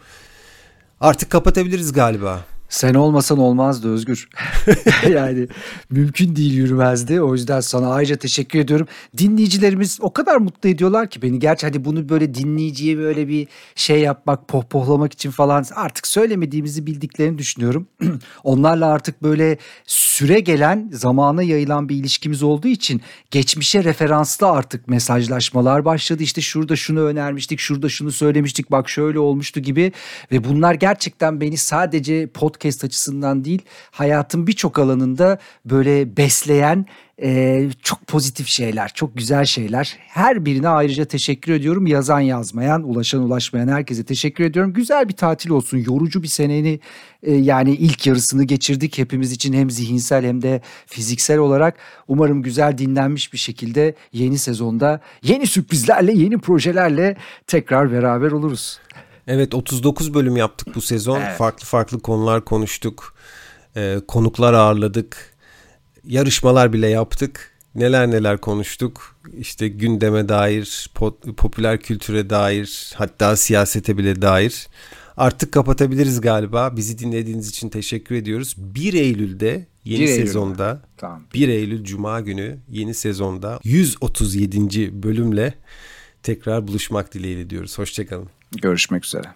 Artık kapatabiliriz galiba. Sen olmasan olmazdı Özgür. yani mümkün değil yürümezdi. O yüzden sana ayrıca teşekkür ediyorum. Dinleyicilerimiz o kadar mutlu ediyorlar ki beni. Gerçi hadi bunu böyle dinleyiciye böyle bir şey yapmak, pohpohlamak için falan artık söylemediğimizi bildiklerini düşünüyorum. Onlarla artık böyle süre gelen, zamana yayılan bir ilişkimiz olduğu için geçmişe referanslı artık mesajlaşmalar başladı. İşte şurada şunu önermiştik, şurada şunu söylemiştik, bak şöyle olmuştu gibi. Ve bunlar gerçekten beni sadece podcast podcast açısından değil hayatın birçok alanında böyle besleyen e, çok pozitif şeyler, çok güzel şeyler. Her birine ayrıca teşekkür ediyorum. Yazan yazmayan, ulaşan ulaşmayan herkese teşekkür ediyorum. Güzel bir tatil olsun. Yorucu bir seneni e, yani ilk yarısını geçirdik hepimiz için hem zihinsel hem de fiziksel olarak. Umarım güzel dinlenmiş bir şekilde yeni sezonda yeni sürprizlerle, yeni projelerle tekrar beraber oluruz. Evet 39 bölüm yaptık bu sezon. Evet. Farklı farklı konular konuştuk. Ee, konuklar ağırladık. Yarışmalar bile yaptık. Neler neler konuştuk. İşte gündeme dair, popüler kültüre dair, hatta siyasete bile dair. Artık kapatabiliriz galiba. Bizi dinlediğiniz için teşekkür ediyoruz. 1 Eylül'de yeni 1 sezonda Eylül. tamam. 1 Eylül Cuma günü yeni sezonda 137. bölümle tekrar buluşmak dileğiyle diyoruz. Hoşçakalın. Görüşmek üzere.